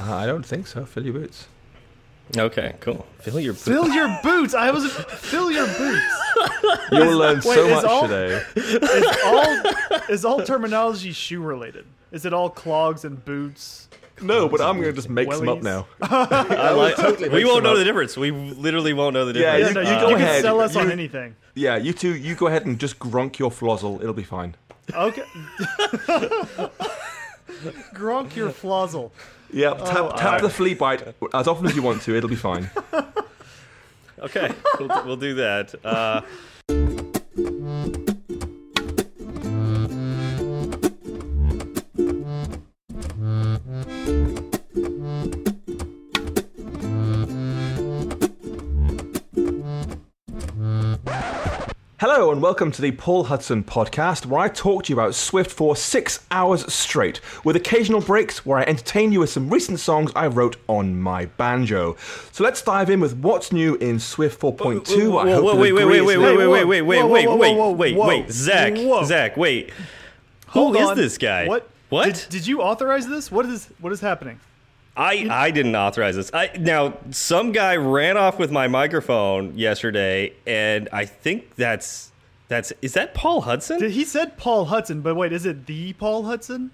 Uh, I don't think so. Fill your boots. Okay, cool. Fill your boots. Fill your boots. I was fill your boots. You'll learn Wait, so is much all- today. Is all is all terminology shoe related? Is it all clogs and boots? No, but I'm going to just make some up now. I like, totally we won't know up. the difference. We literally won't know the Yeah, Yeah, difference. no, you, go you ahead. can sell us on anything. Yeah, you two, you go ahead and just grunk your flozzle. It'll be fine. Okay. grunk your flozzle. Yeah, tap, tap alright. the flea bite as often as you want to. It'll be fine. Okay, we'll, we'll do that. Uh, Hello and welcome to the Paul Hudson podcast, where I talk to you about Swift for six hours straight, with occasional breaks where I entertain you with some recent songs I wrote on my banjo. So let's dive in with what's new in Swift 4.2. whoa, I hope whoa, you'll wait, wait, agree wait, it's wait, lit- wait, wait, wait, wait, Whoa, wait, whoa, wait, whoa, wait, whoa, wait, Zach, whoa. Zach, wait. Hold Who is on. this guy? What? What? Did, did you authorize this? What is what is happening? I I didn't authorize this. I now some guy ran off with my microphone yesterday, and I think that's that's is that Paul Hudson? Did, he said Paul Hudson, but wait, is it the Paul Hudson?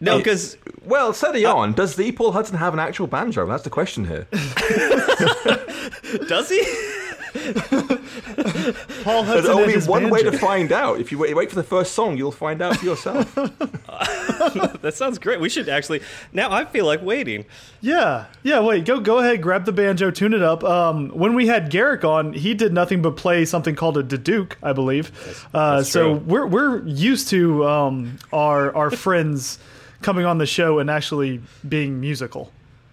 no, because Well, steady uh, on. Does the Paul Hudson have an actual banjo? That's the question here. does he? Paul Hudson. There's only his one way to find out. If you wait, wait for the first song, you'll find out for yourself. that sounds great. We should actually now. I feel like waiting. Yeah, yeah. Wait, go go ahead, grab the banjo, tune it up. Um, when we had Garrick on, he did nothing but play something called a deduke, I believe. uh, that's so true. we're we're used to um, our our friends coming on the show and actually being musical.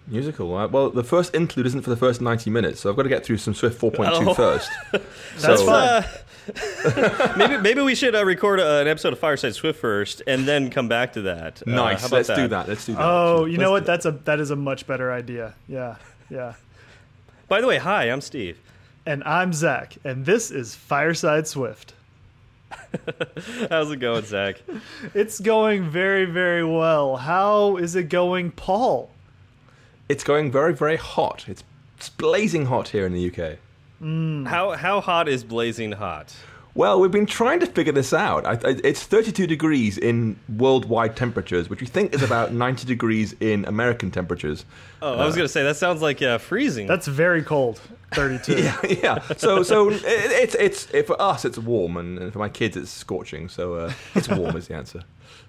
Musical. Uh, well, the first interlude isn't for the first 90 minutes, so I've got to get through some Swift 4.2 Oh. first. That's So- fine. Uh, maybe maybe we should uh, record uh, an episode of Fireside Swift first, and then come back to that. Uh, Nice. how about Let's do that. Let's do that. Oh, you know Let's what? That's a that is a much better idea. Yeah, yeah. By the way, hi, I'm Steve. And I'm Zach, and this is Fireside Swift. How's it going, Zach? It's going very, very well. How is it going, Paul? It's going very, very hot. It's, it's blazing hot here in the UK. How how hot is blazing hot? Well, we've been trying to figure this out. I, I, it's 32 degrees in worldwide temperatures, which we think is about 90 degrees in American temperatures. Oh, I was gonna say that sounds like uh, freezing. That's very cold. 32. Yeah, yeah. So, so it, it's it's it, for us it's warm, and, and for my kids it's scorching. So uh, it's warm is the answer.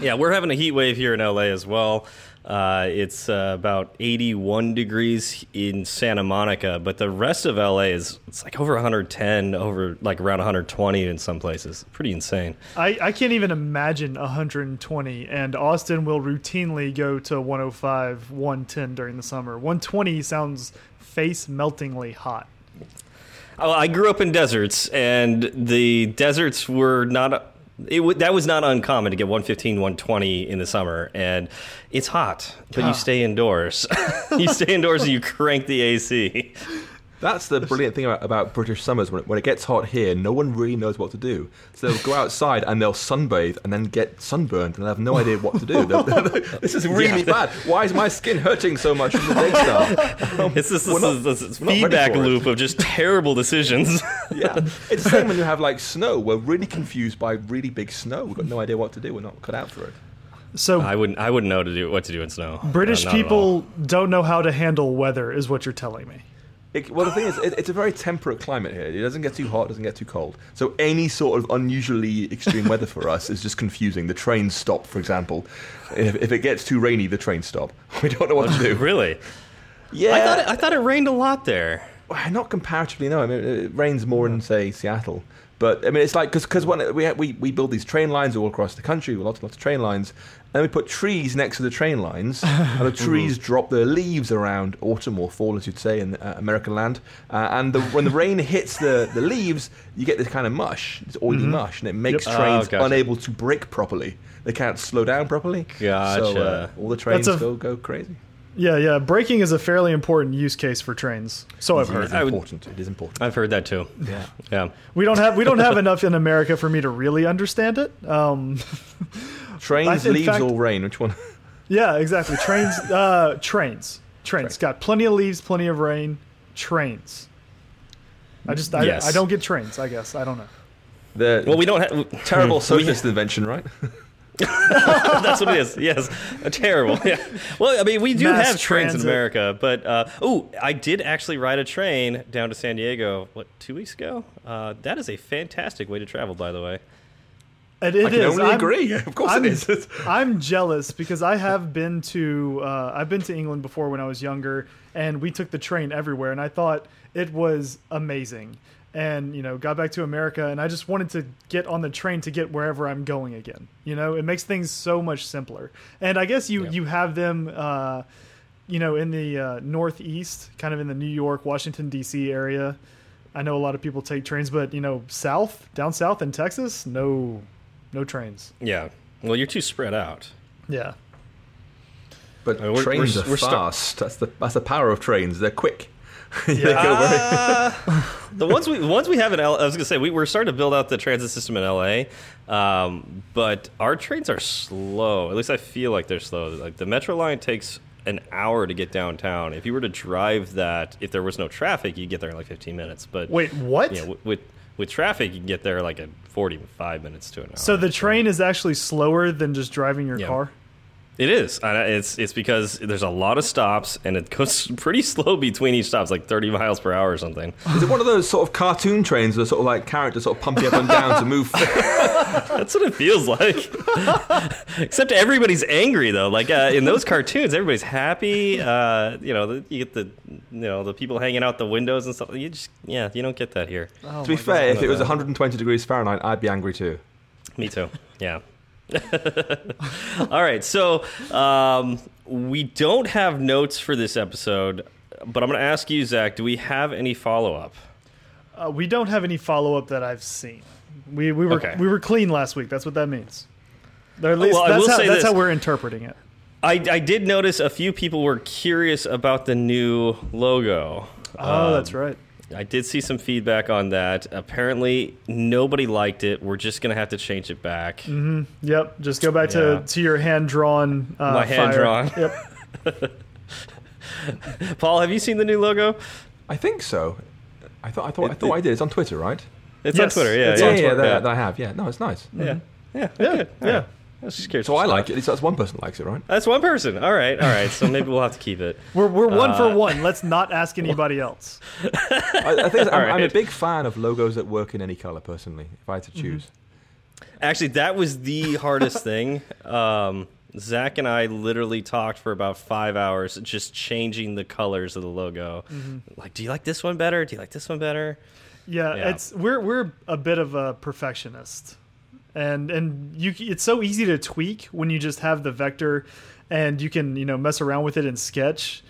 yeah, we're having a heat wave here in LA as well. Uh, it's uh, about 81 degrees in Santa Monica, but the rest of LA is it's like over 110, over like around 120 in some places. Pretty insane. I, I can't even imagine 120, and Austin will routinely go to 105, 110 during the summer. 120 sounds face meltingly hot. Oh, I grew up in deserts, and the deserts were not. It w that was not uncommon to get 115, 120 in the summer, and it's hot, but Ah. you stay indoors. you stay indoors and you crank the AC. That's the brilliant thing about, about British summers. When it, when it gets hot here, no one really knows what to do. So they'll go outside and they'll sunbathe and then get sunburned and they'll have no idea what to do. They'll- they'll- this is really bad. Why is my skin hurting so much from the day start? It's this, We're this, not- this, this we're not ready feedback for it. loop of just terrible decisions. Yeah, it's the same when you have like snow. We're really confused by really big snow. We've got no idea what to do. We're not cut out for it. So I wouldn't. I wouldn't know to do what to do in snow. British Uh, not at all. people don't know how to handle weather, is what you're telling me. It, well, the thing is, it, it's a very temperate climate here. It doesn't get too hot, doesn't get too cold. So any sort of unusually extreme weather for us is just confusing. The trains stop, for example. If, if it gets too rainy, the trains stop. We don't know what to do. Really? Yeah, I thought it, I thought it rained a lot there. Not comparatively. No, I mean it rains more in say Seattle. But I mean, it's like because when we, we we build these train lines all across the country, with lots lots of train lines, and we put trees next to the train lines, and the trees drop their leaves around autumn or fall, as you'd say in uh, American land. Uh, and the, when the rain hits the, the leaves, you get this kind of mush, this oily mush, and it makes Yep. trains Oh, gotcha. unable to brake properly. They can't slow down properly. So uh, all the trains a- go go crazy. Yeah, yeah. Braking is a fairly important use case for trains. So I've heard. is I would- important. It is important. I've heard that too. Yeah. Yeah. We don't have we don't have enough in America for me to really understand it. Um, Trains, in leaves, fact- or rain? Which one? Yeah, exactly. Trains, uh, trains, trains. Got plenty of leaves, plenty of rain. Trains. I just, I, Yes. I don't get trains. I guess I don't know. The Well, we don't have terrible we- socialist invention, right? That's what it is. Yes, Uh, terrible. Yeah. Well, I mean, we do Mass have trains in. America, but uh, oh, I did actually ride a train down to San Diego. What two weeks ago? Uh, that is a fantastic way to travel, by the way. And it I can is. only I'm- agree. Of course I'm, it is. I'm jealous because I have been to uh, I've been to England before when I was younger, and we took the train everywhere, and I thought it was amazing. And you know, got back to America, and I just wanted to get on the train to get wherever I'm going again. You know, it makes things so much simpler. And I guess you Yeah. you have them. Uh, you know, in the uh, Northeast, kind of in the New York, Washington D.C. area, I know a lot of people take trains, but you know, south, down south in Texas, no, no trains. Yeah. Well, you're too spread out. Yeah. But Uh, we're- trains we're- are we're sta- fast. that's the that's the power of trains. They're quick. Yeah. Uh, the ones we the ones we have in L. I was gonna say we, we're starting to build out the transit system in L.A. Um, but our trains are slow. At least I feel like they're slow. Like the Metro line takes an hour to get downtown. If you were to drive that, if there was no traffic, you'd get there in like 15 minutes. But Wait, what? with, with with traffic, you can get there like in 45 minutes to an hour. so the train is actually slower than just driving your Yeah. car? It is. It's it's because there's a lot of stops and it goes pretty slow between each stop. It's like 30 miles per hour or something. Is it one of those sort of cartoon trains where sort of like characters sort of pump you up and down to move? That's what it feels like. Except everybody's angry though. Like uh, in those cartoons, everybody's happy. Uh, you know, the, you get the you know the people hanging out the windows and stuff. You just yeah, you don't get that here. Oh to be fair, God. if it was 120 degrees Fahrenheit, I'd be angry too. Me too. Yeah. All right. So um, we don't have notes for this episode, but I'm going to ask you, Zach. Do we have any follow up? Uh, we don't have any follow up that I've seen. We we were Okay. we were clean last week. That's what that means. Or at least well, I that's, how, that's how we're interpreting it. I, I did notice a few people were curious about the new logo. Oh, Um, that's right. I did see some feedback on that. Apparently, nobody liked it. We're just going to have to change it back. Yep. Just go back Yeah. to, to your hand drawn. Uh, My hand-drawn. Yep. Paul, have you seen the new logo? I think so. I thought I thought I thought it- I did. It's on Twitter, right? It's Yes, on Twitter. Yeah, it's yeah, yeah, on yeah, Twitter, that, yeah. that I have. Yeah, no, it's nice. yeah, yeah, Yeah. okay. Yeah. All right. I just curious. So I like it. At least that's one person likes it, right? That's one person. All right, all right. So maybe we'll have to keep it. We're we're one Uh, for one. Let's not ask anybody else. I, I think I'm, I'm a big fan of logos that work in any color. Personally, if I had to choose, Actually, that was the hardest thing. Um, Zach and I literally talked for about five hours, just changing the colors of the logo. Like, do you like this one better? Do you like this one better? Yeah, Yeah. it's we're we're a bit of a perfectionist, and and you it's so easy to tweak when you just have the vector, and you can you know mess around with it in Sketch.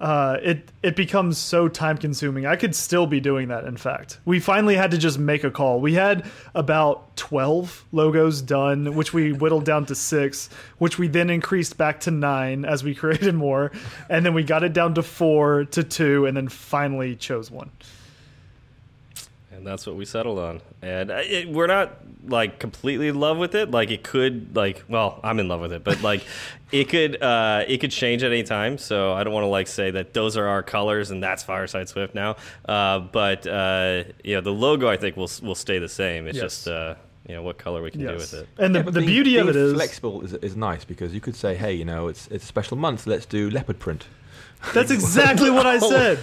Uh, it it becomes so time consuming. I could still be doing that. In fact, we finally had to just make a call. We had about twelve logos done, which we whittled down to six, which we then increased back to nine as we created more, and then we got it down to four to two, and then finally chose one. And that's what we settled on. And it, we're not like completely in love with it. Like it could, like, well, I'm in love with it, but like it could, uh, it could change at any time. So I don't want to like say that those are our colors and that's Fireside Swift now. Uh, but uh, you know, the logo I think will will stay the same. It's Yes. just uh, you know what color we can do with it. And the, Yeah, but the being- beauty of it is flexible is, is nice because you could say, hey, you know, it's it's a special month. Let's do leopard print. that's exactly what I said.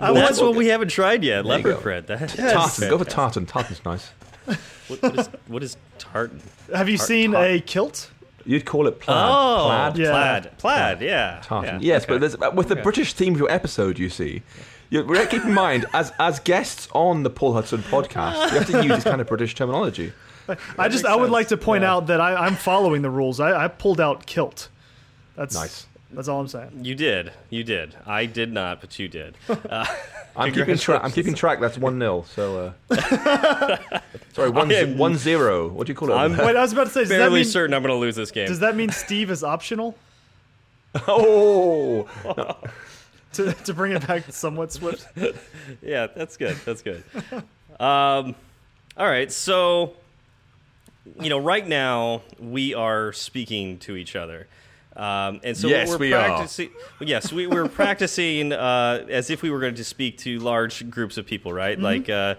I That's want, what we haven't tried yet. There you Leopard go. print. That, Tartan. Go for tartan. Tartan's nice. What, what is what is tartan? have you Tar- seen tar- a kilt? You'd call it plaid. Oh, plaid. Yeah. plaid, plaid, yeah. Tartan. yeah, yes, okay. but there's, uh, with the British theme of your episode, you see, you we keep in mind as as guests on the Paul Hudson podcast, you have to use this kind of British terminology. I just I would sense. like to point Yeah. out that I, I'm following the rules. I, I pulled out kilt. That's Nice. That's all I'm saying. You did, you did. I did not, but you did. Uh, I'm keeping track. I'm keeping track. That's one 0 So, uh, sorry, one, I am- one zero. What do you call it? I'm- Wait, I was about to say, does that fairly mean certain I'm going to lose this game. does that mean Steve is optional oh, to to bring it back somewhat swift? yeah, that's good. That's good. Um, all right, so you know, right now we are speaking to each other. Um, and so Yes, we're we are. practicing. Yes, we were practicing uh, as if we were going to speak to large groups of people, right? Mm-hmm. Like, uh,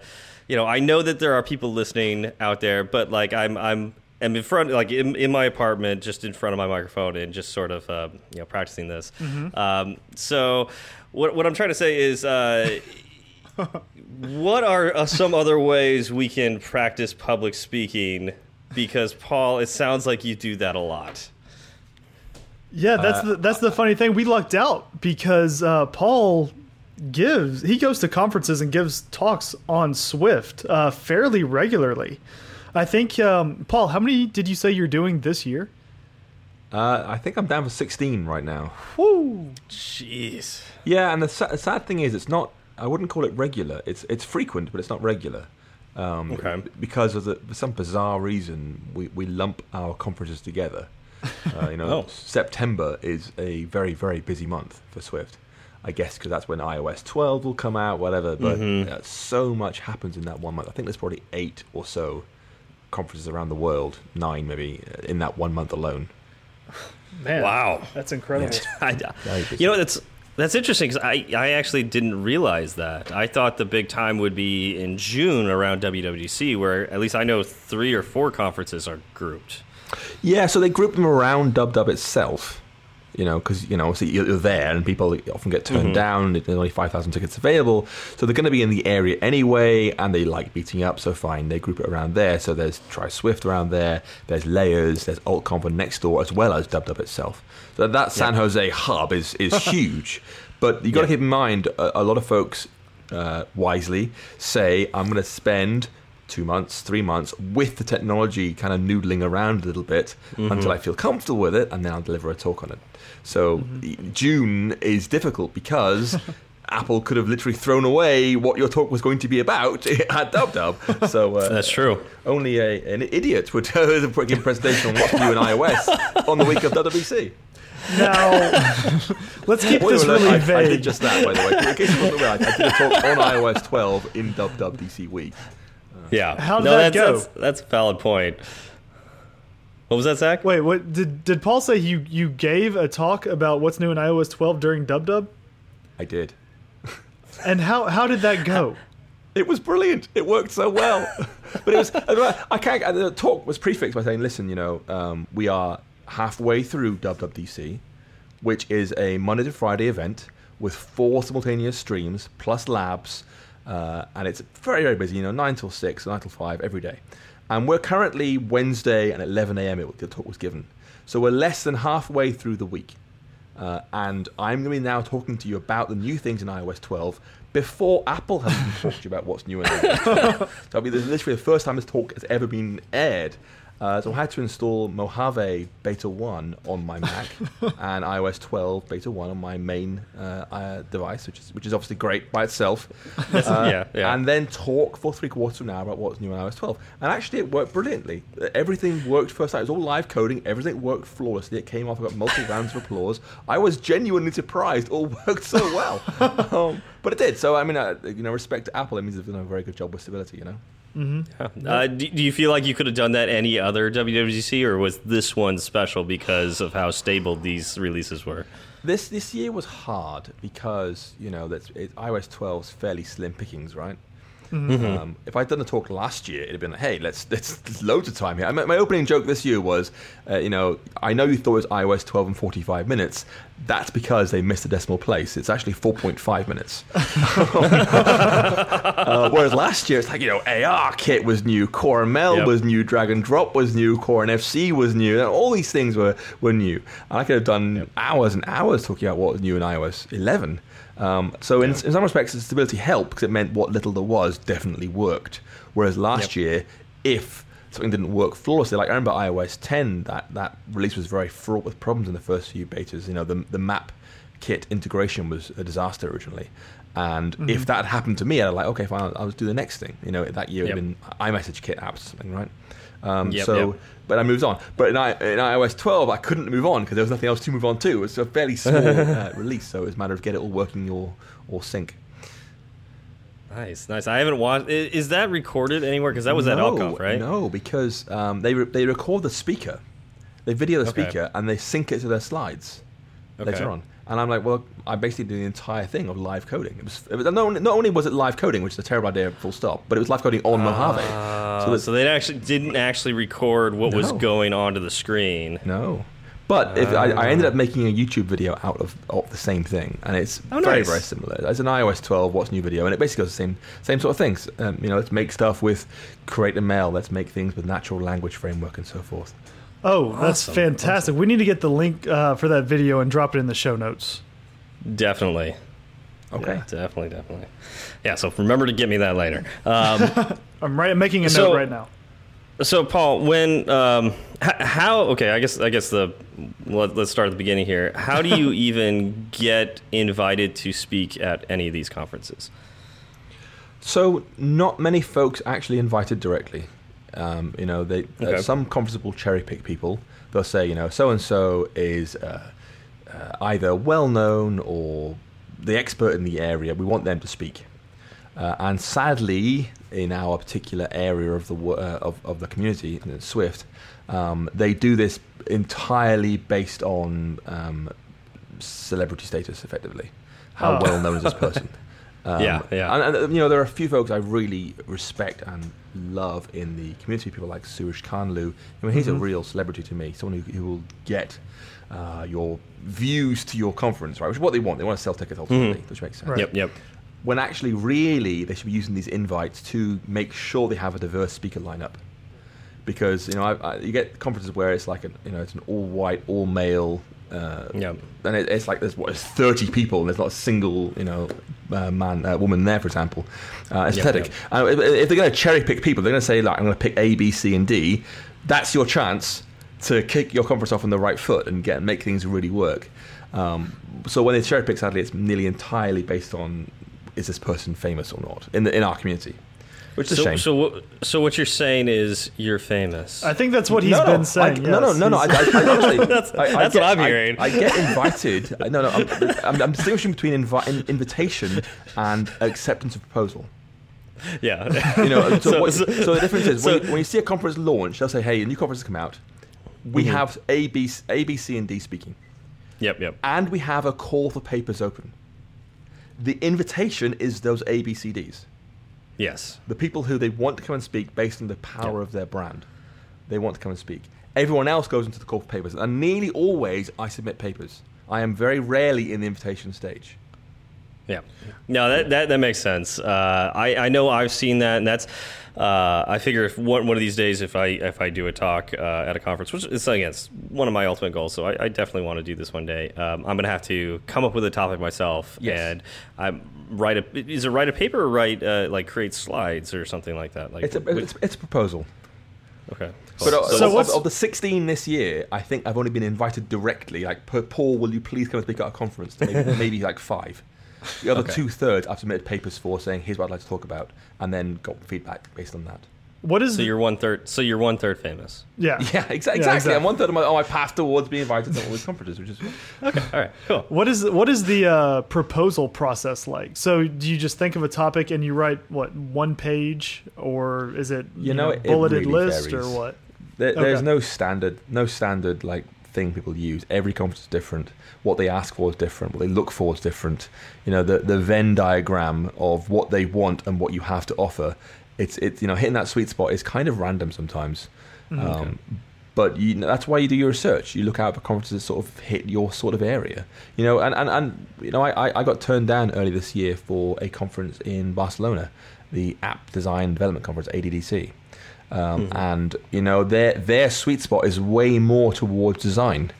you know, I know that there are people listening out there, but like, I'm, I'm, I'm in front, like in, in my apartment, just in front of my microphone, and just sort of, uh, you know, practicing this. Mm-hmm. Um, so, what, what I'm trying to say is. Uh, what are uh, some other ways we can practice public speaking? Because Paul, it sounds like you do that a lot. Yeah, that's Uh, the that's the funny thing. We lucked out because uh, Paul gives he goes to conferences and gives talks on Swift uh, fairly regularly. I think um, Paul, how many did you say you're doing this year? Uh, I think I'm down for 16 right now. Woo! Jeez. Yeah, and the, sa- the sad thing is, it's not. I wouldn't call it regular. It's it's frequent, but it's not regular. Um, Okay. Because of the, for some bizarre reason, we, we lump our conferences together. Uh, you know, Oh. September is a very very busy month for Swift. I guess because that's when iOS 12 will come out, whatever. But uh, so much happens in that one month. I think there's probably eight or so conferences around the world, nine maybe, uh, in that one month alone. Man, Wow. that's incredible. I, Very you know that's that's interesting because I I actually didn't realize that. I thought the big time would be in June around WWDC, where at least I know three or four conferences are grouped. Yeah, so they group them around Dub Dub itself. You know, because you know, obviously you're there, and people often get turned down. There's only five thousand tickets available, so they're going to be in the area anyway, and they like beating up. So fine, they group it around there. So there's Try Swift around there. There's layers. There's Alt AltConf next door as well as Dub Dub itself. So that San Jose hub is is huge. But you got to Yeah. keep in mind, a, a lot of folks uh, wisely say, "I'm going to spend." Two months, three months with the technology kind of noodling around a little bit until I feel comfortable with it, and then I'll deliver a talk on it. So June is difficult because Apple could have literally thrown away what your talk was going to be about at Dub Dub. So uh, That's true. only a, an idiot would give a presentation on what's new in iOS on the week of WWDC. Now, let's keep Spoiler this alert, really I, I did just that, by the way. In case you wasn't aware, I, I did a talk on iOS 12 in WWDC week. Yeah. How did no, that that's, go? That's, that's a valid point. What was that, Zach? Wait, what did did Paul say? You you gave a talk about what's new in iOS 12 during Dub Dub, I did. and how how did that go? It was brilliant. It worked so well. but it was I can't. The talk was prefixed by saying, "Listen, you know, um, we are halfway through WWDC, which is a Monday to Friday event with four simultaneous streams plus labs, uh, and it's very very busy. You know, nine till six, nine till five every day. And we're currently Wednesday and 11 a.m. It, the talk was given, so we're less than halfway through the week." Uh, and I'm going to be now talking to you about the new things in iOS 12 before Apple has talked to you about what's new in iOS so it'll be literally the first time this talk has ever been aired. Uh, so I had to install Mojave Beta 1 on my Mac and iOS 12 Beta 1 on my main uh, uh, device, which is which is obviously great by itself. Uh, yeah, yeah. And then talk for three quarters of an hour about what's new in iOS 12. And actually, it worked brilliantly. Everything worked first time. It was all live coding. Everything worked flawlessly. It came off. I got multiple rounds of applause. I was genuinely surprised. All worked so well. um, but it did. So I mean, uh, you know, respect to Apple. It means they've done a very good job with stability. You know. Uh, do, do you feel like you could have done that any other WWDC, or was this one special because of how stable these releases were? This this year was hard because you know that's it, iOS 12's fairly slim pickings, right? Um, if I'd done a talk last year, it'd have been like, hey, let's let's there's loads of time here. I my opening joke this year was, uh, you know, I know you thought it was iOS 12 and 45 minutes. That's because they missed a decimal place. It's actually 4.5 minutes. uh, whereas last year, it's like you know, AR kit was new, Core ML Yep. was new, Drag and Drop was new, Core NFC was new. and All these things were were new. And I could have done hours and hours talking about what was new in iOS 11. Um, so in, in some respects, the stability helped because it meant what little there was definitely worked. Whereas last year, if something didn't work flawlessly, like I remember iOS 10, that, that release was very fraught with problems in the first few betas. You know, the, the map kit integration was a disaster originally. And if that happened to me, I'd be like, okay, fine, I'll, I'll just do the next thing. You know, that year it Yep. had been iMessage kit apps or something, right? Um, Yep, so, yep. but I moved on. But in, I, in iOS 12, I couldn't move on because there was nothing else to move on to. It was a fairly small uh, release, so it was a matter of get it all working or, or sync. Nice, nice. I haven't watched. Is that recorded anywhere? Because that was at no, right? No, because um, they re- they record the speaker, They video the Okay. speaker and they sync it to their slides Okay. later on. And I'm like, well, I basically did the entire thing of live coding. It was, it was not, only, not only was it live coding, which is a terrible idea, full stop, but it was live coding on Mojave. Uh, So so, that- they actually didn't actually record what was No. going onto the screen. No. But if I, I Ah. ended up making a YouTube video out of, of the same thing, and it's Oh, very nice. very similar. It's an iOS 12 what's new video, and it basically does the same same sort of things. Um, you know, let's make stuff with Create ML. Let's make things with natural language framework and so forth. Oh, that's Awesome. fantastic. We need to get the link uh, for that video and drop it in the show notes. Definitely. Okay. Yeah, definitely, definitely. Yeah, so remember to get me that later. Um, I'm right, I'm making a So- note right now. so, Paul, when um, h- how? Okay, I guess I guess the let, let's start at the beginning here. How do you even get invited to speak at any of these conferences? So not many folks actually invited directly. Um, you know, they Okay. uh, some conferences will cherry pick people. They'll say, you know, so and so is uh, uh, either well known or the expert in the area. We want them to speak. Uh, and sadly, in our particular area of the uh, of, of the community, in Swift, um, they do this entirely based on um, celebrity status, effectively. How Oh. well known is this person? Um, Yeah, yeah. And, and, you know, there are a few folks I really respect and love in the community. People like Soroush Khanlou. I mean, he's a real celebrity to me. Someone who, who will get uh, your views to your conference, right? Which is what they want. They want to sell tickets ultimately, which makes sense Right. Yep, yep. when actually really they should be using these invites to make sure they have a diverse speaker lineup because you know I, I, you get conferences where it's like a, you know it's an all white all male uh, Yep. and it, it's like there's what it's 30 people and there's not a single you know uh, man uh, woman there for example. Uh, it's Yep, Uh, if, if they're going to cherry pick people they're going to say like I'm going to pick A B C and D that's your chance to kick your conference off on the right foot and get make things really work. Um, so when they cherry pick sadly it's nearly entirely based on is this person famous or not in the in our community which is a shame so, what- so what you're saying is you're famous. I think that's what he's no, been no, saying. I, no, no, no, no. I, I, I, honestly, That's- I, I that's get, what I'm hearing. I, get invited. No, no. I'm, I'm, I'm distinguishing between invi- invitation and acceptance of proposal. yeah. You know, so, So- what, so- so, the difference is so- when, you, when you see a conference launch, they'll say, "Hey, a new conference has come out. We Mhm. have A, B, A, B, C, and D speaking, Yep, yep. and we have a call for papers open." The invitation is those A, B, C, Ds. Yes. the people who they want to come and speak based on the power Yeah. of their brand. They want to come and speak. Everyone else goes into the call for papers, and nearly always I submit papers. I am very rarely in the invitation stage. Yeah. No, that that, that makes sense. Uh, I I know I've seen that, and that's. Uh, I figure if one, one of these days, if I if I do a talk uh, at a conference, which is again it's one of my ultimate goals, so I, I definitely want to do this one day. Um, I'm going to have to come up with a topic myself, Yes. and I write a is it write a paper or write uh, like create slides or something like that. Like It's a, it's, it's a proposal. okay. But So of, what's- of the 16 this year, I think I've only been invited directly. Like, "Pa- Paul, will you please come and speak at a conference? Maybe, maybe like five. The other Okay. two thirds I've submitted papers for saying, here's what I'd like to talk about, and then got feedback based on that. what is so you're one third. So you're one third famous. yeah Yeah, exa- exactly. exactly. And one third of my, oh, my path towards being invited to all these conferences, which is Okay. All right. Cool. What is what is the uh, proposal process like? So do you just think of a topic and you write what one page, or is it You know, it bulleted really list varies. or what? There, There's Okay. no standard, no standard like thing people use. Every conference is different. What they ask for is different. What they look for is different. You know, the the Venn diagram of what they want and what you have to offer. It's it's you know hitting that sweet spot is kind of random sometimes. Um, but you, that's why you do your research. You look out for conferences that sort of hit your sort of area. You know, and, and, and you know, I, I- I got turned down early this year for a conference in Barcelona, the App Design Development Conference, ADDC. Um, And you know, their their sweet spot is way more towards design.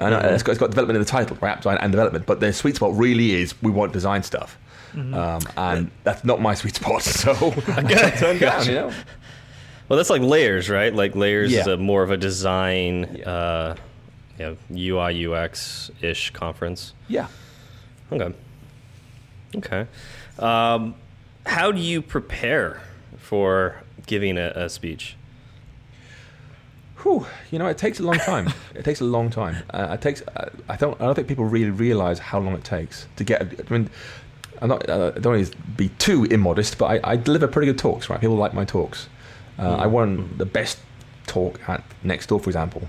And uh, it's, got, it's got development in the title, right? App design and development. But their sweet spot really is we want design stuff. Um, and that's not my sweet spot, so I got turned down. You know, Well, that's like layers, right? Like layers is a more of a design, Yeah. uh, you know, UI UX ish conference. yeah. Okay. Okay. Um, how do you prepare for giving a, a speech? Whew, you know, it takes a long time. it takes a long time. Uh, it takes. Uh, I don't. I don't think people really realize how long it takes to get. I mean, I'm not. Uh, I don't want to be too immodest, but I, I deliver pretty good talks. Right, people like my talks. Uh, I won the best talk at Next Door, for example,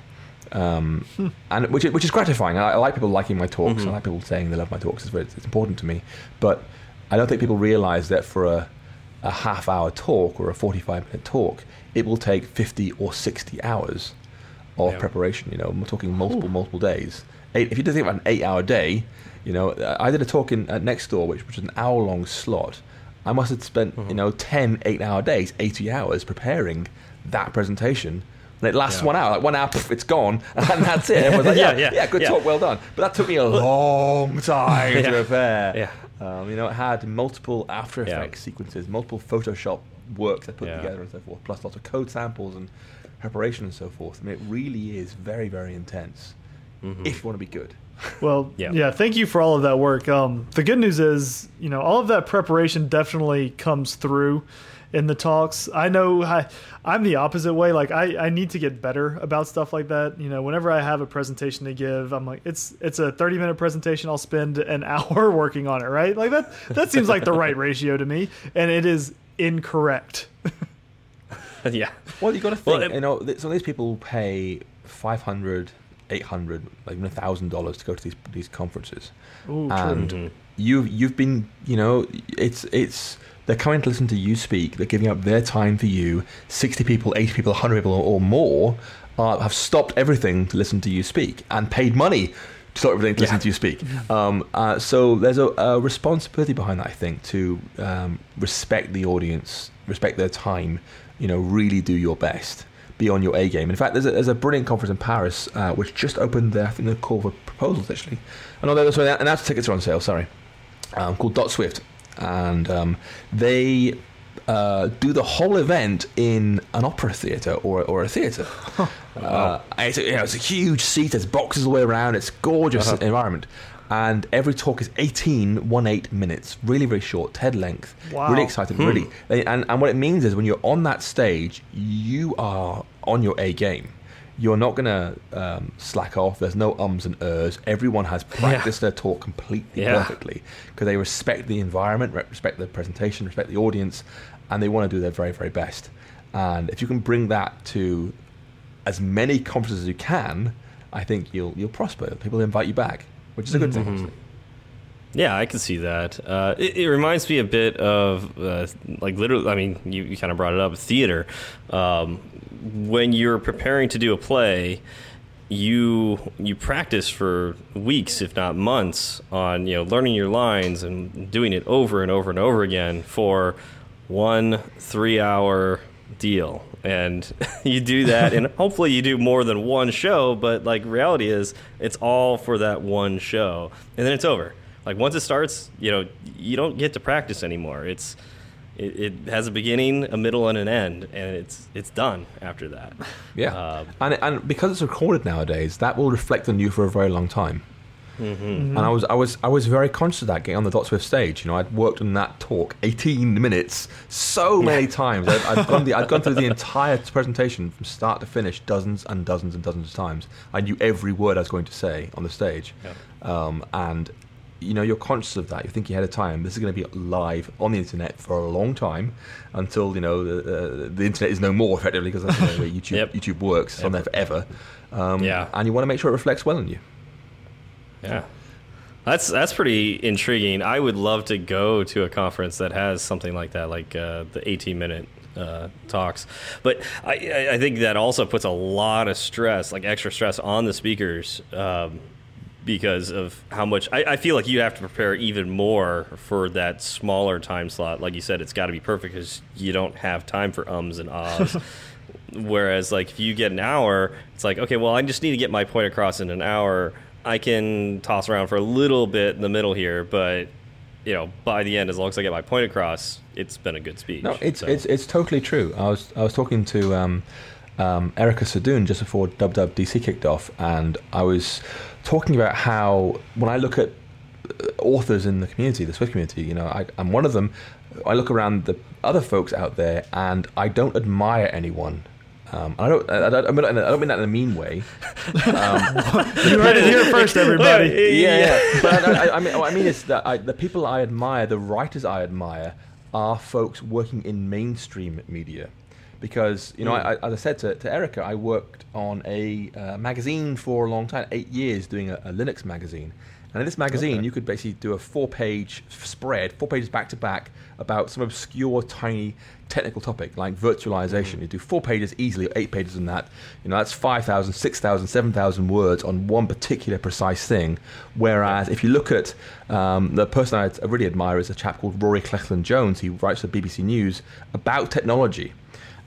um, Hmm. and which is, which is gratifying. I, I like people liking my talks. Mm-hmm. I like people saying they love my talks. It's, it's important to me, but I don't think people realise that for a a half hour talk or a 45 minute talk, it will take 50 or 60 hours of Yeah. preparation. You know, we're talking multiple, multiple days. Eight, if you think about an eight hour day, you know, I did a talk in at next door, which was an hour long slot. I must have spent, Mm-hmm. you know, 10 eight hour days, 80 hours preparing that presentation. And it lasts Yeah. one hour, like one hour, poof, it's gone, and that's it. Like, yeah, Yeah, yeah, yeah, good yeah. talk, well done. But that took me a long time to prepare. Yeah. Um, you know, it had multiple After Yeah. Effects sequences, multiple Photoshop works I put Yeah. together and so forth, plus lots of code samples and preparation and so forth. I mean, it really is very, very intense Mm-hmm. if you want to be good. Well, Yeah. yeah. Thank you for all of that work. Um, the good news is, you know, all of that preparation definitely comes through in the talks. I know I, I'm the opposite way. Like I, I need to get better about stuff like that. You know, whenever I have a presentation to give, I'm like, it's it's a 30 minute presentation. I'll spend an hour working on it. Right? Like that. That seems like the right ratio to me, and it is incorrect. yeah. Well, you got to Well, think, it- you know, th- some of these people pay 500 800 like even $1,000 to go to these, these conferences. Ooh, true. and Mhm. you've you've been you know it's it's they're coming to listen to you speak they're giving up their time for you 60 people 80 people 100 people or, or more uh, have stopped everything to listen to you speak and paid money to stop everything to listen Yeah. to you speak um, uh, so there's a, a responsibility behind that i think to um, respect the audience respect their time you know really do your best be on your A game. In fact, there's a, there's a brilliant conference in Paris uh, which just opened their, I think, the call for proposals actually. No, they're- sorry, and that's tickets are on sale. Sorry, um, called Dot Swift, and um, they uh, do the whole event in an opera theatre or, or a theatre. uh, it's, a, you know, it's a huge seat. There's boxes all the way around. It's a gorgeous Uh-huh. environment. And every talk is 18, 1 8 minutes. Really, very short, TED length. Wow. Really exciting, Hmm. really. And, and what it means is when you're on that stage, you are on your A game. You're not going to um, slack off. There's no ums and ers. Everyone has practiced their talk completely Yeah. perfectly because they respect the environment, respect the presentation, respect the audience, and they want to do their very, very best. And if you can bring that to as many conferences as you can, I think you'll you'll prosper. People will invite you back, which is a good thing. Yeah, I can see that. Uh, it, it reminds me a bit of uh, like literally. I mean, you, you kind of brought it up. Theater. Um, when you're preparing to do a play, you you practice for weeks, if not months, on you know learning your lines and doing it over and over and over again for one three hour deal. And you do that, and hopefully you do more than one show. But like reality is, it's all for that one show, and then it's over. Like once it starts, you know, you don't get to practice anymore. It's it, it has a beginning, a middle, and an end, and it's it's done after that. Yeah, Um, and and because it's recorded nowadays, that will reflect on you for a very long time. Mm-hmm. And I was I was I was very conscious of that getting on the Dot Swift stage. You know, I'd worked on that talk 18 minutes so many times. I'd, I'd gone the, I'd gone through the entire presentation from start to finish dozens and dozens and dozens of times. I knew every word I was going to say on the stage, um, and you know you're conscious of that. You're thinking ahead of time. This is going to be live on the internet for a long time until you know the, uh, the internet is no more effectively because that's the way YouTube Yep. YouTube works. It's on there forever. Um, Yeah. and you want to make sure it reflects well on you. Yeah. That's that's pretty intriguing. I would love to go to a conference that has something like that, like uh, the 18 minute uh, talks. But I- I, I think that also puts a lot of stress, like extra stress, on the speakers um, because of how much. I, I feel like you have to prepare even more for that smaller time slot. Like you said, it's got to be perfect because you don't have time for ums and ahs. Whereas, like, if you get an hour, it's like, okay, well, I just need to get my point across in an hour. I can toss around for a little bit in the middle here, but you know, by the end, as long as I get my point across, it's been a good speech. No, it's So- it's it's totally true. I was I was talking to um, um, Erica Sadun just before Dub Dub DC kicked off, and I was talking about how when I look at uh, authors in the community, the Swift community, you know, I, I'm one of them. I look around the other folks out there, and I don't admire anyone. Um, I don't. I don't, I mean, I don't mean that in a mean way. You heard it here first, everybody. yeah, yeah. But I, I, I mean, what I mean is that I, the people I admire, the writers I admire, are folks working in mainstream media, because you know, I, I, as I said to, to Erica, I worked on a uh, magazine for a long time, eight years, doing a, a Linux magazine. And in this magazine, Okay. you could basically do a four-page spread, four pages back to back, about some obscure, tiny technical topic like virtualization. You do four pages easily, eight pages in that. You know, that's 5,000, 6,000, 7,000 words on one particular precise thing. Whereas if you look at um, the person I really admire is a chap called Rory Cellan-Jones. He writes for BBC News about technology.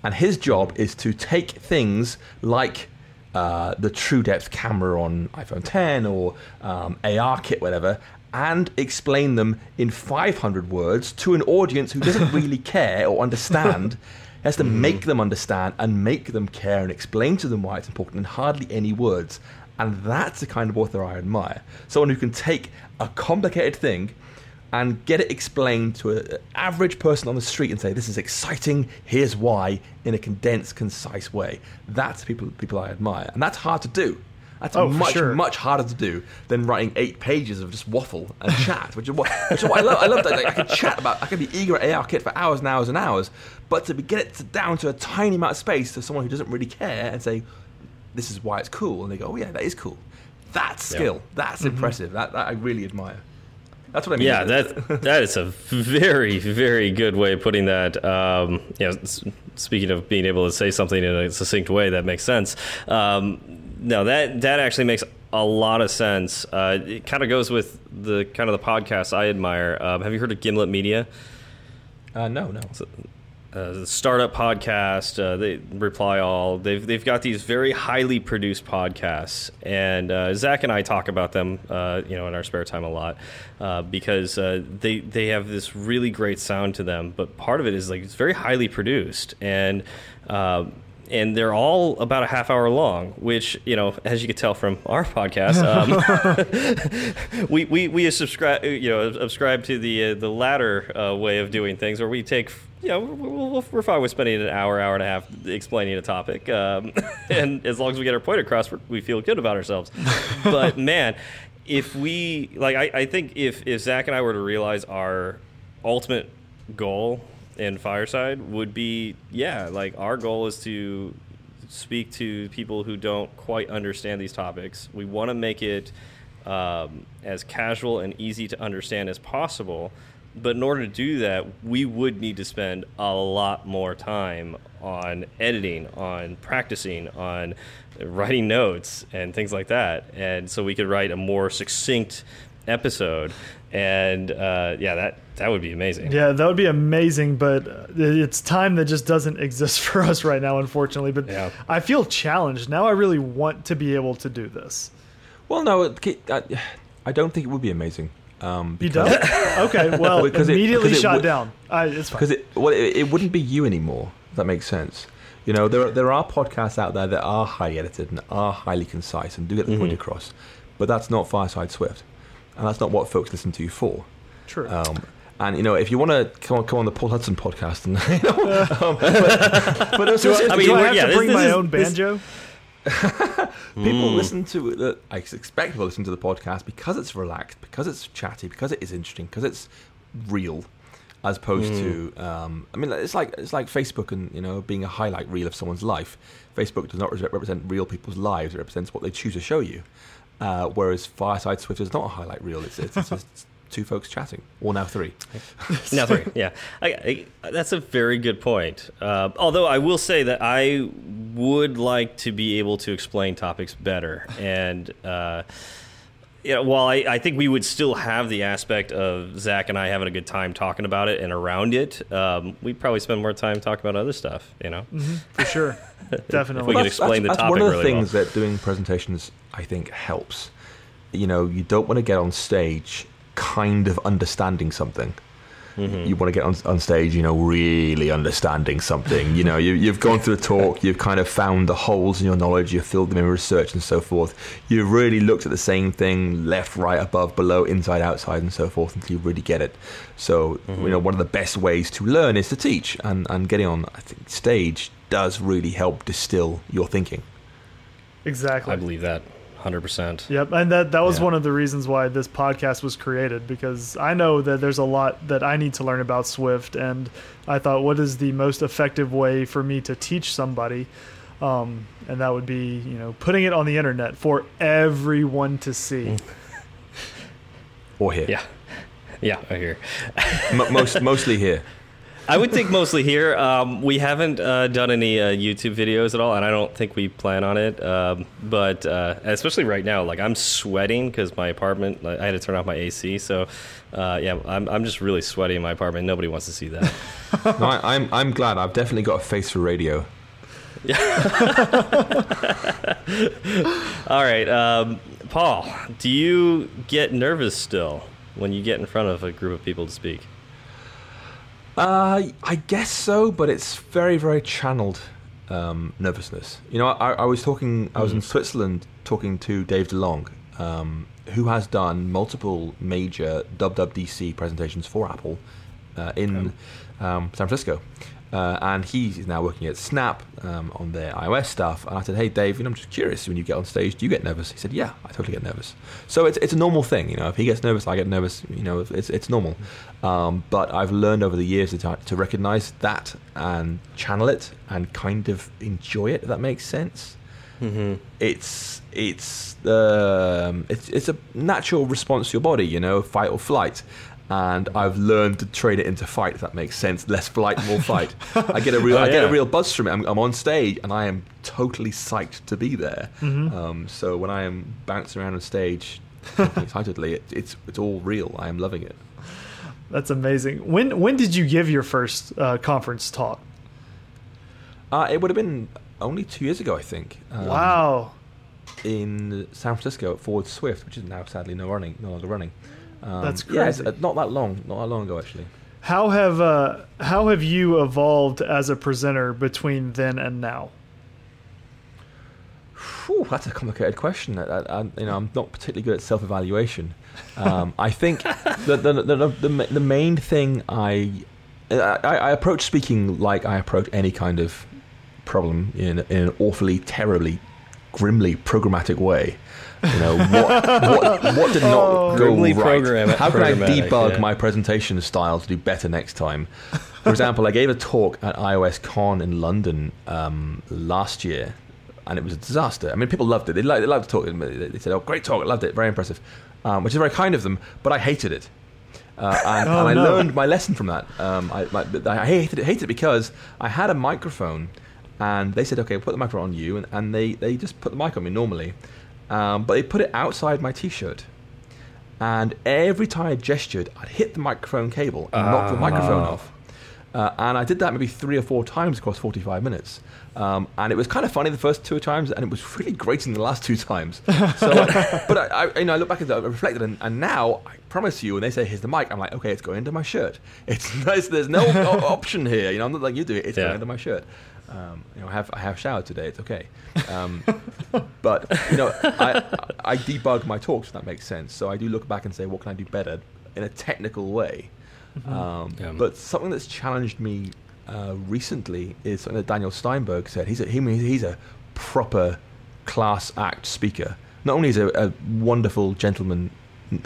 And his job is to take things like uh, the True Depth camera on iPhone 10 or um, AR kit, whatever, and explain them in 500 words to an audience who doesn't really care or understand. He has to make them understand and make them care and explain to them why it's important in hardly any words. And that's the kind of author I admire. Someone who can take a complicated thing and get it explained to an average person on the street and say, "This is exciting. Here's why," in a condensed, concise way. That's people people I admire, and that's hard to do. That's Oh, much sure. much harder to do than writing eight pages of just waffle and chat, which is what, which is what I love. I love that like, I can chat about. I can be eager at AR Kit for hours and hours and hours, but to get it to, down to a tiny amount of space to someone who doesn't really care and say, "This is why it's cool," and they go, "Oh yeah, that is cool." That's Yeah. skill. That's mm-hmm. impressive. That, that I really admire. That's what I mean. Yeah, that that is a very very good way of putting that. Um, you know, speaking of being able to say something in a succinct way that makes sense. Um, no, that that actually makes a lot of sense. Uh, it kind of goes with the kind of the podcast I admire. Um, have you heard of Gimlet Media? Uh, no, no. Uh, the startup podcast, uh, they reply all. They've they've got these very highly produced podcasts, and uh, Zach and I talk about them, uh, you know, in our spare time a lot uh, because uh, they they have this really great sound to them. But part of it is like it's very highly produced and. And they're all about a half hour long, which you know, as you can tell from our podcast, um, we, we we subscribe you know subscribe to the uh, the latter uh, way of doing things, where we take you know we're, we're, we're fine with spending an hour hour and a half explaining a topic, um, and as long as we get our point across, we feel good about ourselves. But man, if we like, I, I think if if Zach and I were to realize our ultimate goal in Fireside would be yeah, like our goal is to speak to people who don't quite understand these topics. We want to make it um, as casual and easy to understand as possible. But in order to do that, we would need to spend a lot more time on editing, on practicing, on writing notes, and things like that. And so we could write a more succinct episode. And uh, yeah, that that would be amazing. Yeah, that would be amazing, but uh, it's time that just doesn't exist for us right now, unfortunately. But Yeah. I feel challenged now. I really want to be able to do this. Well, no, it, I, I don't think it would be amazing. Um, You because, don't? okay, well, Because it- immediately because it shot would- down. I, it's fine. because it, well, it, it wouldn't be you anymore. If that makes sense. You know, there are, there are podcasts out there that are highly edited and are highly concise and do get the point across, but that's not Fireside Swift, and that's not what folks listen to you for. True. Um, and you know, if you want to come on, come on the Paul Hudson podcast, and you know, um, but, but it's also- I mean, do I have yeah, to bring this my is- own this- banjo? people listen to the I expect people listen to the podcast because it's relaxed, because it's chatty, because it is interesting, because it's real, as opposed to um, I mean, it's like it's like Facebook and you know being a highlight reel of someone's life. Facebook does not re- represent real people's lives; it represents what they choose to show you. Uh, whereas Fireside Swift is not a highlight reel; it's, it's, it's just two folks chatting, or now three. now three. Yeah, I, I, that's a very good point. Uh, although I will say that I would like to be able to explain topics better, and uh, you know, while I, I think we would still have the aspect of Zach and I having a good time talking about it and around it, um, we'd probably spend more time talking about other stuff. You know, For sure. Definitely. we could explain the that's topic one of the really things that doing presentations I think helps. You know, you don't want to get on stage kind of understanding something. Mm-hmm. You want to get on, on stage, you know, really understanding something. You know, you, you've gone through the talk, you've kind of found the holes in your knowledge, you've filled them in research and so forth. You've really looked at the same thing, left, right, above, below, inside, outside, and so forth, until you really get it. So, Mm-hmm. you know, one of the best ways to learn is to teach, and, and getting on, I think, stage does really help distill your thinking. exactly. I believe that hundred percent. Yep, and that that was Yeah. one of the reasons why this podcast was created because I know that there's a lot that I need to learn about Swift, and I thought, what is the most effective way for me to teach somebody? Um, and that would be, you know, putting it on the internet for everyone to see. Or here. Yeah, yeah, I hear. M- most, mostly here. I would think mostly here. Um, we haven't uh, done any uh, YouTube videos at all, and I don't think we plan on it. Um, but uh, especially right now, like I'm sweating because my apartment. I had to turn off my AC, so uh, yeah, I'm I'm just really sweaty in my apartment. Nobody wants to see that. No, I, I'm, I'm glad. I've definitely got a face for radio. all right, um, Paul, do you get nervous still when you get in front of a group of people to speak? Uh, I guess so, but it's very, very channeled um, nervousness. You know, I, I was talking, I was in Switzerland talking to Dave DeLong, um, who has done multiple major WWDC presentations for Apple uh, in um, San Francisco. Uh, and he's now working at Snap um, on their iOS stuff. And I said, "Hey, Dave, you know, I'm just curious. When you get on stage, do you get nervous?" He said, "Yeah, I totally get nervous." So it's it's a normal thing, you know. If he gets nervous, I get nervous. You know, it's it's normal. Um, but I've learned over the years to to recognize that and channel it and kind of enjoy it. If that makes sense. Mm-hmm. It's it's um, it's it's a natural response to your body, you know, fight or flight. And I've learned to trade it into fight. If that makes sense, less flight, more fight. I get a real, Oh, I get a real buzz from it. I'm, I'm on stage and I am totally psyched to be there. Mhm. Um, so when I am bouncing around on stage, excitedly, it, it's it's all real. I am loving it. That's amazing. When when did you give your first uh, conference talk? Uh, it would have been only two years ago, I think. um, wow. in San Francisco at Forward Swift, which is now sadly no running, no longer running. Um, That's Yeah, it's, crazy. uh, not that long, not that long ago actually. How have uh, how have you evolved as a presenter between then and now? Whew, that's a complicated question. I, I, you know, I'm not particularly good at self-evaluation. Um, I think the the, the, the, the the main thing I, I I approach speaking like I approach any kind of problem in in an awfully, terribly, grimly programmatic way. You know what what, what did not Oh. go Grimly right? program- How can I debug yeah. my presentation style to do better next time? For example, I gave a talk at iOS Con in London um, last year, and it was a disaster. I mean, people loved it. They liked, they loved the talk. They said, "Oh, great talk! I loved it. Very impressive," um, which is very kind of them. But I hated it, uh, and, Oh, and I no. learned my lesson from that. Um, I, my, I hated it, hated it because I had a microphone, and they said, "Okay, put the microphone on you," and, and they they just put the mic on me normally, um, but they put it outside my t-shirt. And every time I gestured, I'd hit the microphone cable and knock the microphone Ah. off. Uh, and I did that maybe three or four times across 45 minutes. Um, and it was kind of funny the first two times, and it was really great in the last two times. So, I- but I, I, you know, I look back at that, I reflected, and, and now I promise you, when they say here's the mic, I'm like, okay, it's going into my shirt. It's nice. There's no option here. You know, I'm not like you do it. It's Yeah. going into my shirt. Um, you know, I have I have showered today. It's okay. Um, but you know, I I debug my talks. If that makes sense. So I do look back and say, what can I do better in a technical way? Um, Yeah. But something that's challenged me uh, recently is something that Daniel Steinberg said. He's a, he, he's a proper class act speaker. Not only is he a, a wonderful gentleman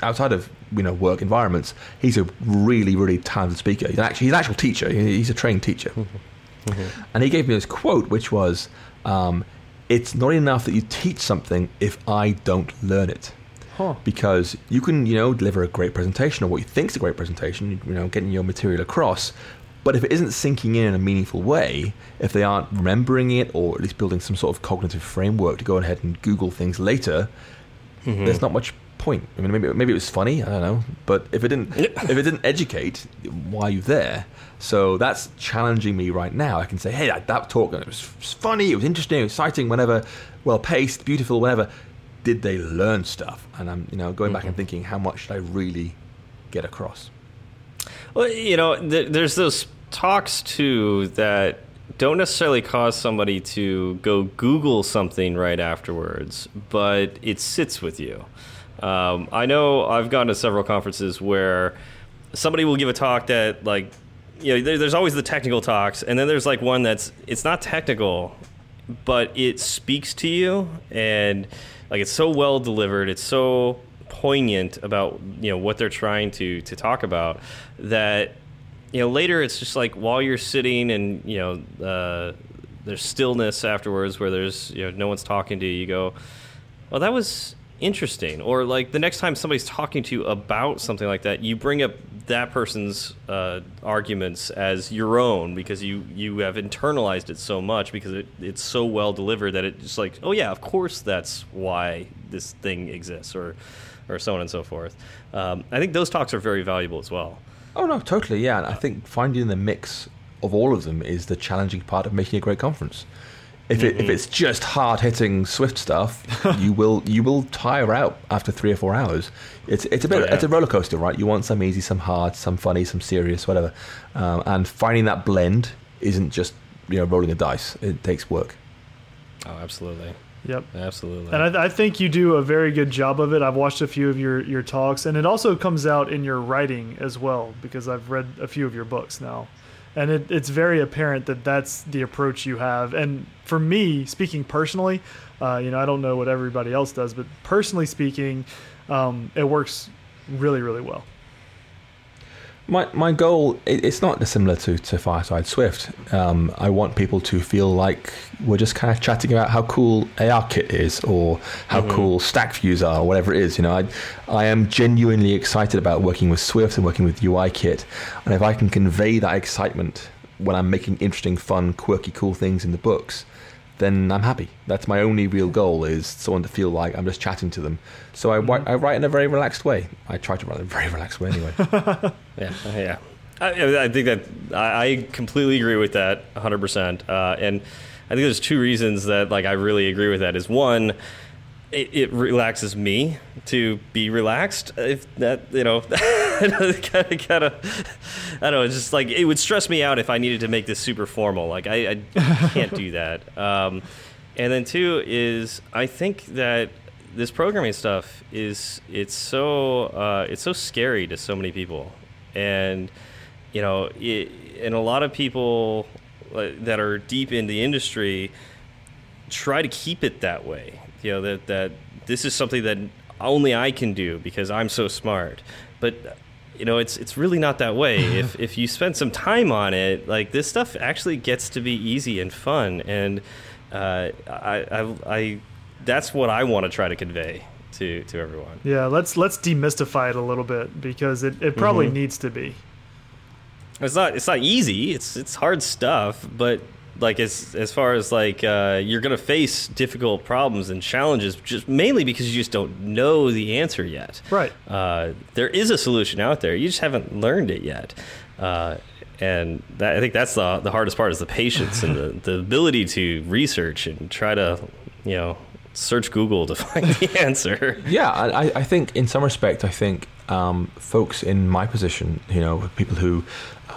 outside of you know work environments, he's a really really talented speaker. He's actually he's an actual teacher. He's a trained teacher. And he gave me this quote, which was, um, "It's not enough that you teach something if I don't learn it." Huh. because you can you know deliver a great presentation or what you think is a great presentation you know getting your material across but if it isn't sinking in in a meaningful way if they aren't remembering it or at least building some sort of cognitive framework to go ahead and google things later there's not much point i mean maybe, maybe it was funny i don't know but if it didn't if it didn't educate why are you there so that's challenging me right now i can say hey that, that talk it was funny it was interesting exciting whenever well paced beautiful whatever did they learn stuff? And I'm, you know, going back and mm-hmm. thinking, how much should I really get across? Well, you know, th- there's those talks too that don't necessarily cause somebody to go Google something right afterwards, but it sits with you. Um, I know I've gone to several conferences where somebody will give a talk that, like, you know, there, there's always the technical talks, and then there's like one that's it's not technical, but it speaks to you and like it's so well delivered. It's so poignant about you know what they're trying to to talk about that you know later it's just like while you're sitting and you know uh, there's stillness afterwards where there's you know no one's talking to you. You go, well, that was interesting. Or like the next time somebody's talking to you about something like that, you bring up that person's uh, arguments as your own because you you have internalized it so much because it, it's so well delivered that it's just like, oh yeah, of course that's why this thing exists, or or so on and so forth. Um, I think those talks are very valuable as well. Oh no, totally, yeah. And I think finding the mix of all of them is the challenging part of making a great conference. If, it, if Mm-hmm. it's just hard hitting Swift stuff, you will you will tire out after three or four hours. It's it's a bit Oh, yeah. it's a roller coaster, right? You want some easy, some hard, some funny, some serious, whatever. Um, and finding that blend isn't just you know rolling a dice. It takes work. Oh, absolutely, Yep. absolutely. And I, I think you do a very good job of it. I've watched a few of your, your talks, and it also comes out in your writing as well, because I've read a few of your books now. And it, it's very apparent that that's the approach you have. And for me, speaking personally, uh, you know, I don't know what everybody else does, but personally speaking, um, it works really, really well. My my goal it, it's not dissimilar to, to Fireside Swift. Um, I want people to feel like we're just kind of chatting about how cool ARKit is or how cool stack views are or whatever it is. You know, I I am genuinely excited about working with Swift and working with UIKit, and if I can convey that excitement when I'm making interesting, fun, quirky, cool things in the books, then I'm happy. That's my only real goal is someone to feel like I'm just chatting to them. So I, write I write in a very relaxed way. I try to write in a very relaxed way anyway. Yeah, yeah. I, I think that I, I completely agree with that 100. percent uh, And I think there's two reasons that like I really agree with that. Is one, it, it relaxes me to be relaxed. If that you know, I don't know. It's just like it would stress me out if I needed to make this super formal. Like I, I can't do that. Um, and then two is I think that this programming stuff is it's so uh, it's so scary to so many people, and you know, it, and a lot of people that are deep in the industry try to keep it that way. You know that that this is something that only I can do because I'm so smart. But you know, it's it's really not that way. if if you spend some time on it, like this stuff actually gets to be easy and fun, and uh, I, I I that's what I want to try to convey to to everyone. Yeah, let's let's demystify it a little bit because it, it probably needs to be. It's not it's not easy. It's it's hard stuff, but like as as far as like uh, you're gonna face difficult problems and challenges, just mainly because you just don't know the answer yet. Right. Uh, there is a solution out there. You just haven't learned it yet. Uh, and that, I think that's the the hardest part is the patience and the, the ability to research and try to you know search Google to find the answer. Yeah, I, I think in some respect, I think um, folks in my position, you know, people who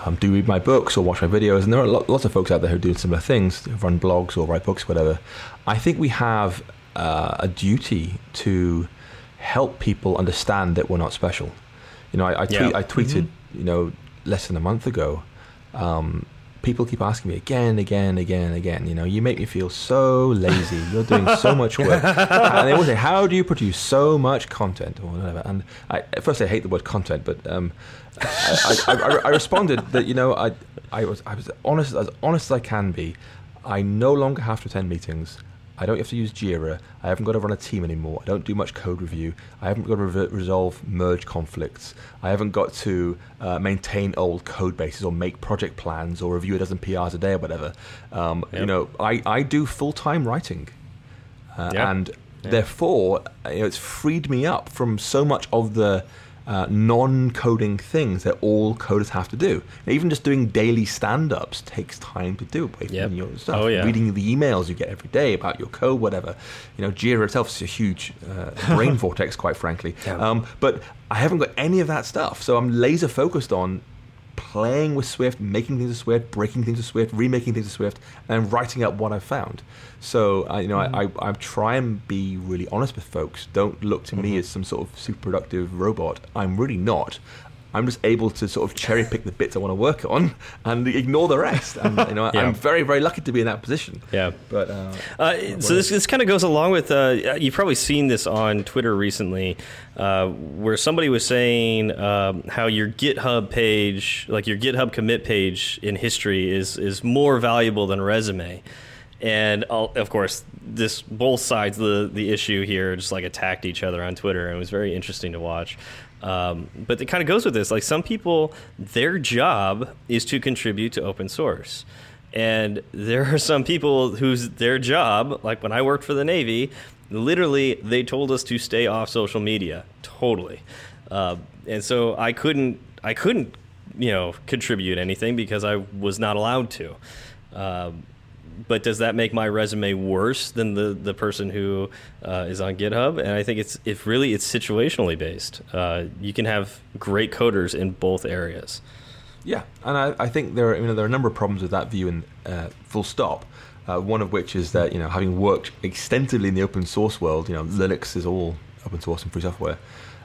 um, do read my books or watch my videos, and there are lots of folks out there who do similar things, who run blogs or write books, whatever. I think we have uh, a duty to help people understand that we're not special. You know, I, I, tweet, Yeah. I tweeted, you know, less than a month ago. Um, people keep asking me again, again, again, again. You know, you make me feel so lazy. You're doing so much work, and they always say, "How do you produce so much content?" or whatever. And I, at first, I hate the word content, but um, I, I, I, I responded that you know, I, I was, I was honest as honest as I can be. I no longer have to attend meetings. I don't have to use Jira. I haven't got to run a team anymore. I don't do much code review. I haven't got to re- resolve merge conflicts. I haven't got to uh, maintain old code bases or make project plans or review a dozen PRs a day or whatever. Um, You know, I, I do full time writing, uh, Yeah. and Yeah. therefore you know, it's freed me up from so much of the uh, non-coding things that all coders have to do. Even just doing daily stand-ups takes time to do away from Yep. your stuff. Oh, yeah. Reading the emails you get every day about your code, whatever. You know, Jira itself is a huge uh, brain vortex, quite frankly. Yeah. Um, but I haven't got any of that stuff, so I'm laser focused on playing with Swift, making things with Swift, breaking things with Swift, remaking things with Swift, and writing up what I've found. So I, you know, I, mm-hmm. I, I try and be really honest with folks. Don't look to me mm-hmm. as some sort of super productive robot. I'm really not. I'm just able to sort of cherry pick the bits I want to work on and ignore the rest. And you know, Yeah. I'm very very lucky to be in that position. Yeah. But uh, Uh, so this, this kind of goes along with uh, you've probably seen this on Twitter recently, uh, where somebody was saying um, how your GitHub page, like your GitHub commit page in history, is is more valuable than a resume. And I'll, of course, this both sides of the the issue here just like attacked each other on Twitter, and it was very interesting to watch. Um, but it kind of goes with this. Like some people, their job is to contribute to open source. And there are some people whose their job, like when I worked for the Navy, literally they told us to stay off social media. Totally. Uh, and so I couldn't, I couldn't, you know, contribute anything because I was not allowed to. Um, but does that make my resume worse than the the person who uh, is on GitHub? And I think it's if really it's situationally based. Uh, you can have great coders in both areas. Yeah, and I, I think there are you know there are a number of problems with that view, and uh, full stop. Uh, one of which is that you know having worked extensively in the open source world, you know Linux is all open source and free software.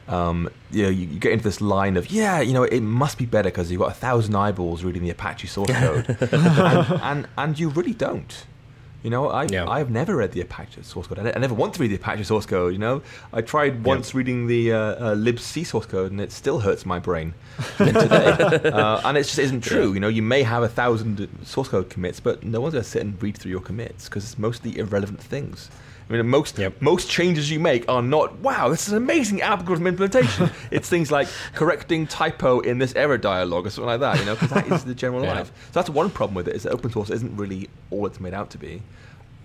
Um, you know, you, you get into this line of yeah, you know, it must be better because you've got a thousand eyeballs reading the Apache source code, and, and and you really don't. You know, I've, Yeah. I've never read the Apache source code. I, I never want to read the Apache source code. You know, I tried once reading the uh, uh, libc source code, and it still hurts my brain today. uh, and it just isn't true. You know, you may have a thousand source code commits, but no one's going to sit and read through your commits because it's mostly irrelevant things. I mean, most Yep. most changes you make are not wow. This is an amazing algorithm implementation. it's things like correcting typo in this error dialog or something like that. You know, because that is the general Yeah. life. So that's one problem with it is that open source isn't really all it's made out to be.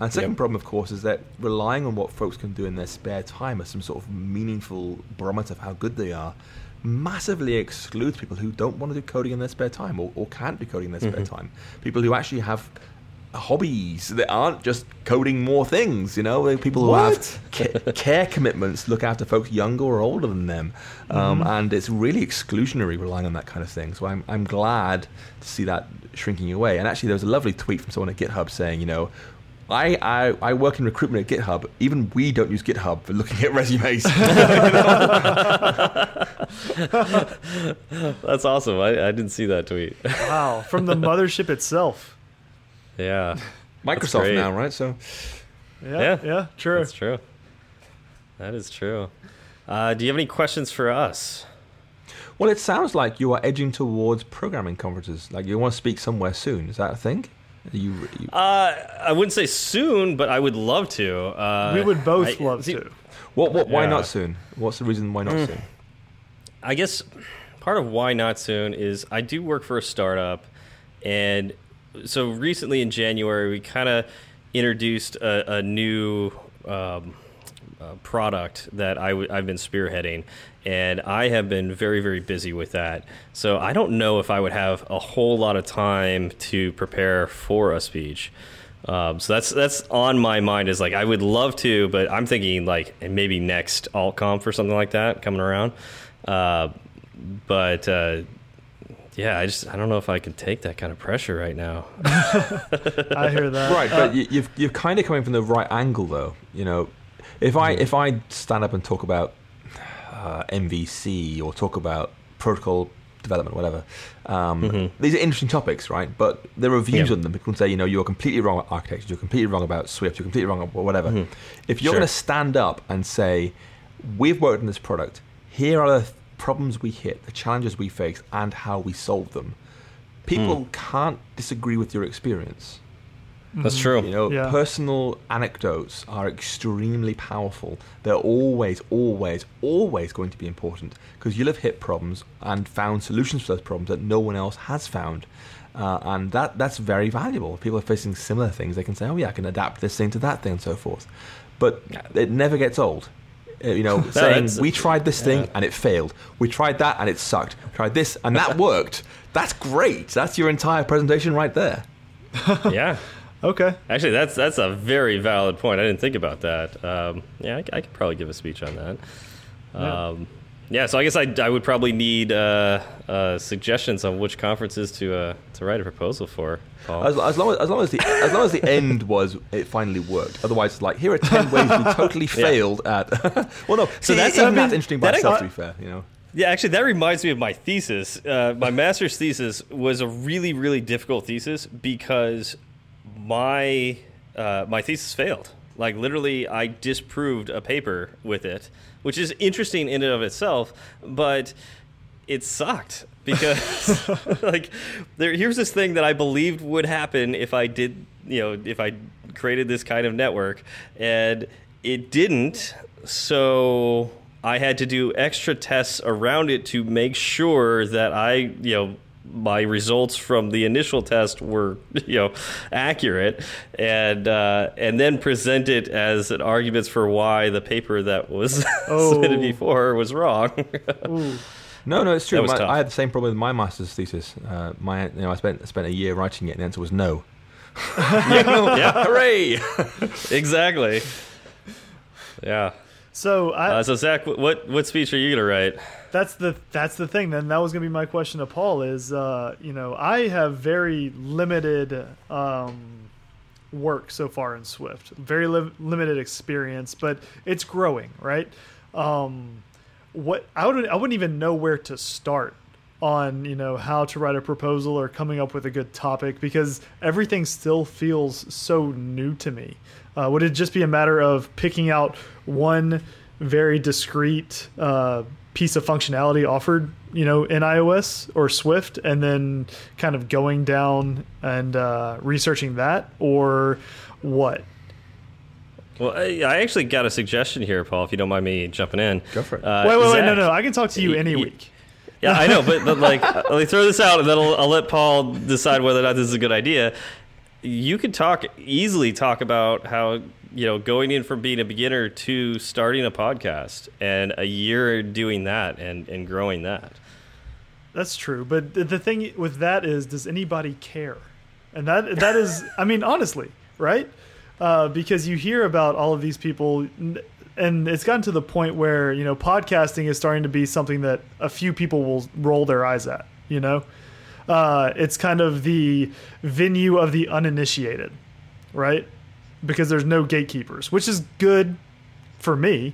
And second Yep. problem, of course, is that relying on what folks can do in their spare time as some sort of meaningful barometer of how good they are massively excludes people who don't want to do coding in their spare time or, or can't do coding in their spare mm-hmm. time. People who actually have hobbies that aren't just coding more things, you know, people who have ca- care commitments, look after folks younger or older than them. Um, And it's really exclusionary relying on that kind of thing. So I'm, I'm glad to see that shrinking away. And actually, there was a lovely tweet from someone at GitHub saying, you know, I, I, I work in recruitment at GitHub. Even we don't use GitHub for looking at resumes. That's awesome. I, I didn't see that tweet. Wow, from the mothership itself. Yeah. Microsoft now, right? So Yeah, Yeah. yeah, true. That's true. That is true. Uh, do you have any questions for us? Well, it sounds like you are edging towards programming conferences. Like you want to speak somewhere soon. Is that a thing? Are you, you Uh, I wouldn't say soon, but I would love to. Uh, we would both I- love see, to. what? What? Why Yeah. not soon? What's the reason why not Mm. soon? I guess part of why not soon is I do work for a startup, and so recently in January we kind of introduced a, a new um, uh, product that I w- I've been spearheading, and I have been very very busy with that. So I don't know if I would have a whole lot of time to prepare for a speech. Um, so that's that's on my mind is like I would love to, but I'm thinking like maybe next AltConf or something like that coming around. Uh, but uh, yeah, I just I don't know if I can take that kind of pressure right now. I hear that. Right, but you, you've you're kind of coming from the right angle, though. You know, if I if I stand up and talk about uh, MVC or talk about protocol development, whatever, um, these are interesting topics, right? But there are views Yeah. on them. People can say, you know, you're completely wrong about architecture, you're completely wrong about Swift, you're completely wrong about whatever. If you're Sure. going to stand up and say, we've worked on this product, here are the th- problems we hit, the challenges we face, and how we solve them. People can't disagree with your experience. That's true. You know, Yeah. personal anecdotes are extremely powerful. They're always, always, always going to be important because you'll have hit problems and found solutions for those problems that no one else has found. Uh, and that, that's very valuable. If people are facing similar things, they can say, oh, yeah, I can adapt this thing to that thing and so forth. But it never gets old. Uh, You know, saying we tried this thing yeah. and it failed. We tried that and it sucked. We tried this and that worked. That's great. That's your entire presentation right there. yeah. Okay. Actually, that's that's a very valid point. I didn't think about that. Um, yeah, I could probably give a speech on that. Yeah. Um, yeah, so I guess I, I would probably need uh, uh, suggestions on which conferences to uh, to write a proposal for. Paul. As, as long as, as long as the as long as the end was it finally worked. Otherwise, it's like here are ten ways we totally failed at. well, no. So that's- that's even I mean, that's interesting by that- itself. To be fair, you know. Yeah, actually, that reminds me of my thesis. Uh, my master's thesis was a really, really difficult thesis because my uh, my thesis failed. Like literally, I disproved a paper with it, which is interesting in and of itself, but it sucked because like there, here's this thing that I believed would happen if I did, you know, if I created this kind of network, and it didn't. So I had to do extra tests around it to make sure that I, you know, my results from the initial test were, you know, accurate, and uh, and then present it as an arguments for why the paper that was Oh. submitted before was wrong. No, no, it's true. My- I had the same problem with my master's thesis. Uh, my, you know, I spent spent a year writing it, and the answer was no. yeah, Hooray! exactly. Yeah. So I, Uh, so Zach, what what speech are you gonna write? that's the that's the thing. Then that was going to be my question to Paul. Is uh, you know I have very limited um, work so far in Swift, very li- limited experience, but it's growing, right? Um, what I would I wouldn't even know where to start on you know how to write a proposal or coming up with a good topic because everything still feels so new to me. Uh, would it just be a matter of picking out one very discrete uh, piece of functionality offered, you know, in iOS or Swift, and then kind of going down and uh, researching that, or what? Well, I, I actually got a suggestion here, Paul. If you don't mind me jumping in. Go for it. Uh, wait, wait, wait, Zach- no, no, I can talk to you any y- week. Yeah, I know, but, but like, let me throw this out, and then I'll, I'll let Paul decide whether or not this is a good idea. You could talk easily talk about how you know going in from being a beginner to starting a podcast, and a year doing that and and growing that. That's true, but the, thing with that is, does anybody care? And that that is, I mean, honestly, right? Uh, because you hear about all of these people, and it's gotten to the point where you know podcasting is starting to be something that a few people will roll their eyes at. You know, uh, it's kind of the venue of the uninitiated, right? Because there's no gatekeepers, which is good for me.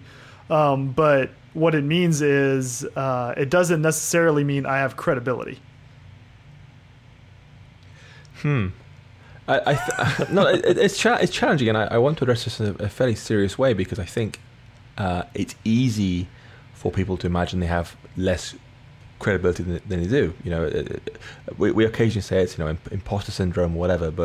Um, but what it means is uh, it doesn't necessarily mean I have credibility. I, I th- no, it, it's cha- it's challenging, and I, I want to address this in a, a fairly serious way because I think uh, it's easy for people to imagine they have less credibility than, than they do. You know, it, it- we, we occasionally say it's you know imp- imposter syndrome or whatever, but